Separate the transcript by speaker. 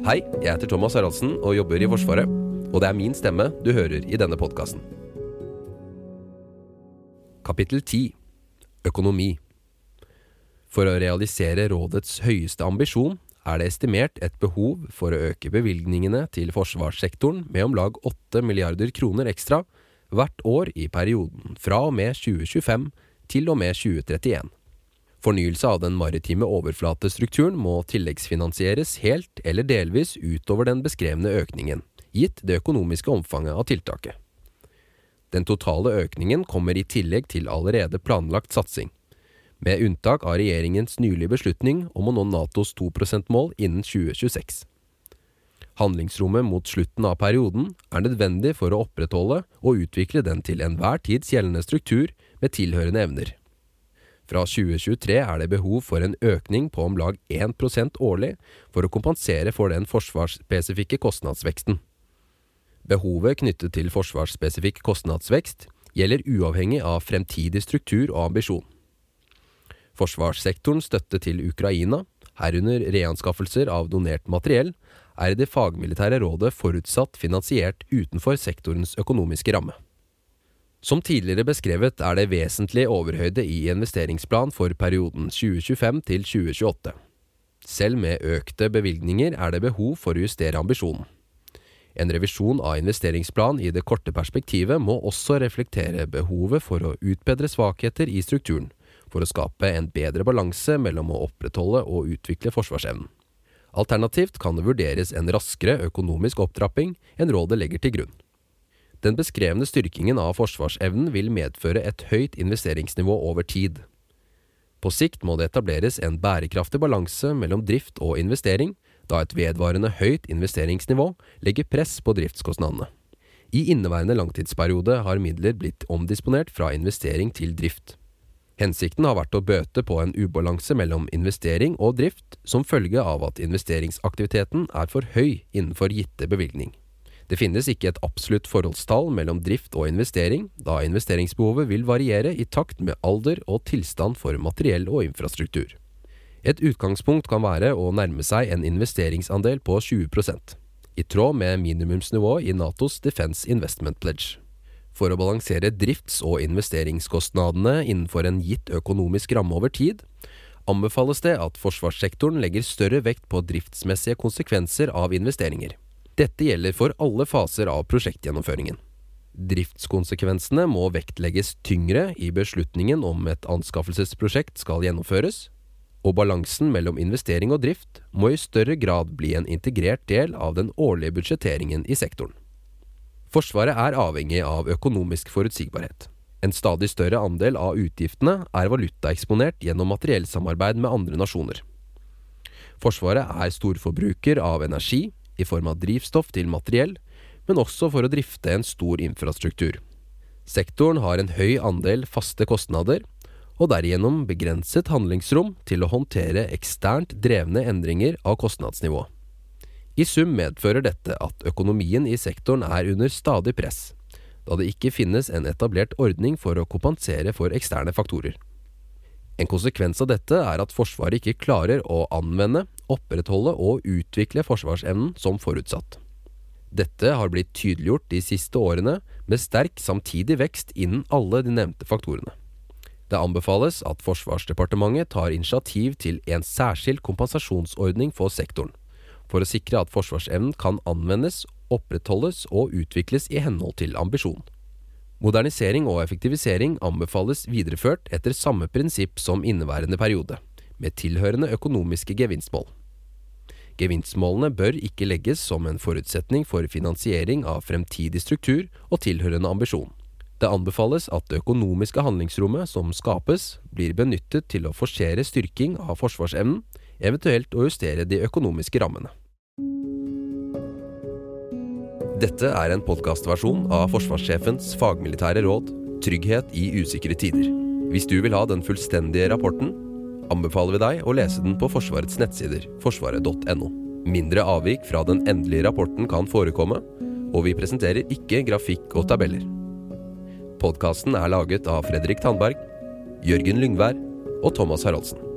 Speaker 1: Hei, jeg heter Thomas Haraldsen og jobber i Forsvaret. Og det er min stemme du hører i denne podkasten. Kapittel 10 Økonomi For å realisere rådets høyeste ambisjon er det estimert et behov for å øke bevilgningene til forsvarssektoren med om lag 8 milliarder kroner ekstra hvert år i perioden fra og med 2025 til og med 2031. Fornyelse av den maritime overflatestrukturen må tilleggsfinansieres helt eller delvis utover den beskrevne økningen, gitt det økonomiske omfanget av tiltaket. Den totale økningen kommer i tillegg til allerede planlagt satsing, med unntak av regjeringens nylige beslutning om å nå Natos 2 %-mål innen 2026. Handlingsrommet mot slutten av perioden er nødvendig for å opprettholde og utvikle den til enhver tids gjeldende struktur med tilhørende evner. Fra 2023 er det behov for en økning på om lag 1% årlig for å kompensere for den forsvarsspesifikke kostnadsveksten. Behovet knyttet til forsvarsspesifikk kostnadsvekst gjelder uavhengig av fremtidig struktur og ambisjon. Forsvarssektorens støtte til Ukraina, herunder reanskaffelser av donert materiell, er i det fagmilitære rådet forutsatt finansiert utenfor sektorens økonomiske ramme. Som tidligere beskrevet er det vesentlig overhøyde i investeringsplan for perioden 2025 til 2028. Selv med økte bevilgninger er det behov for å justere ambisjonen. En revisjon av investeringsplan i det korte perspektivet må også reflektere behovet for å utbedre svakheter i strukturen, for å skape en bedre balanse mellom å opprettholde og utvikle forsvarsevnen. Alternativt kan det vurderes en raskere økonomisk opptrapping enn rådet legger til grunn. Den beskrevne styrkingen av forsvarsevnen vil medføre et høyt investeringsnivå over tid. På sikt må det etableres en bærekraftig balanse mellom drift og investering, da et vedvarende høyt investeringsnivå legger press på driftskostnadene. I inneværende langtidsperiode har midler blitt omdisponert fra investering til drift. Hensikten har vært å bøte på en ubalanse mellom investering og drift som følge av at investeringsaktiviteten er for høy innenfor gitte bevilgning. Det finnes ikke et absolutt forholdstall mellom drift og investering, da investeringsbehovet vil variere i takt med alder og tilstand for materiell og infrastruktur. Et utgangspunkt kan være å nærme seg en investeringsandel på 20% i tråd med minimumsnivået i Natos Defense Investment Pledge. For å balansere drifts- og investeringskostnadene innenfor en gitt økonomisk ramme over tid, anbefales det at forsvarssektoren legger større vekt på driftsmessige konsekvenser av investeringer. Dette gjelder for alle faser av prosjektgjennomføringen. Driftskonsekvensene må vektlegges tyngre i beslutningen om et anskaffelsesprosjekt skal gjennomføres, og balansen mellom investering og drift må i større grad bli en integrert del av den årlige budsjetteringen i sektoren. Forsvaret er avhengig av økonomisk forutsigbarhet. En stadig større andel av utgiftene er valutaeksponert gjennom materiellsamarbeid med andre nasjoner. Forsvaret er storforbruker av energi, i form av drivstoff til materiell, men også for å drifte en stor infrastruktur. Sektoren har en høy andel faste kostnader, og derigjennom begrenset handlingsrom til å håndtere eksternt drevne endringer av kostnadsnivå. I sum medfører dette at økonomien i sektoren er under stadig press, da det ikke finnes en etablert ordning for å kompensere for eksterne faktorer. En konsekvens av dette er at Forsvaret ikke klarer å anvende, opprettholde og utvikle forsvarsevnen som forutsatt. Dette har blitt tydeliggjort de siste årene med sterk samtidig vekst innen alle de nevnte faktorene. Det anbefales at Forsvarsdepartementet tar initiativ til en særskilt kompensasjonsordning for sektoren, for å sikre at forsvarsevnen kan anvendes, opprettholdes og utvikles i henhold til ambisjonen. Modernisering og effektivisering anbefales videreført etter samme prinsipp som inneværende periode, med tilhørende økonomiske gevinstmål. Gevinstmålene bør ikke legges som en forutsetning for finansiering av fremtidig struktur og tilhørende ambisjon. Det anbefales at det økonomiske handlingsrommet som skapes, blir benyttet til å forsere styrking av forsvarsevnen, eventuelt å justere de økonomiske rammene. Dette er en podkastversjon av forsvarssjefens fagmilitære råd 'Trygghet i usikre tider'. Hvis du vil ha den fullstendige rapporten, anbefaler vi deg å lese den på Forsvarets nettsider, forsvaret.no. Mindre avvik fra den endelige rapporten kan forekomme, og vi presenterer ikke grafikk og tabeller. Podkasten er laget av Fredrik Tandberg, Jørgen Lyngvær og Thomas Haraldsen.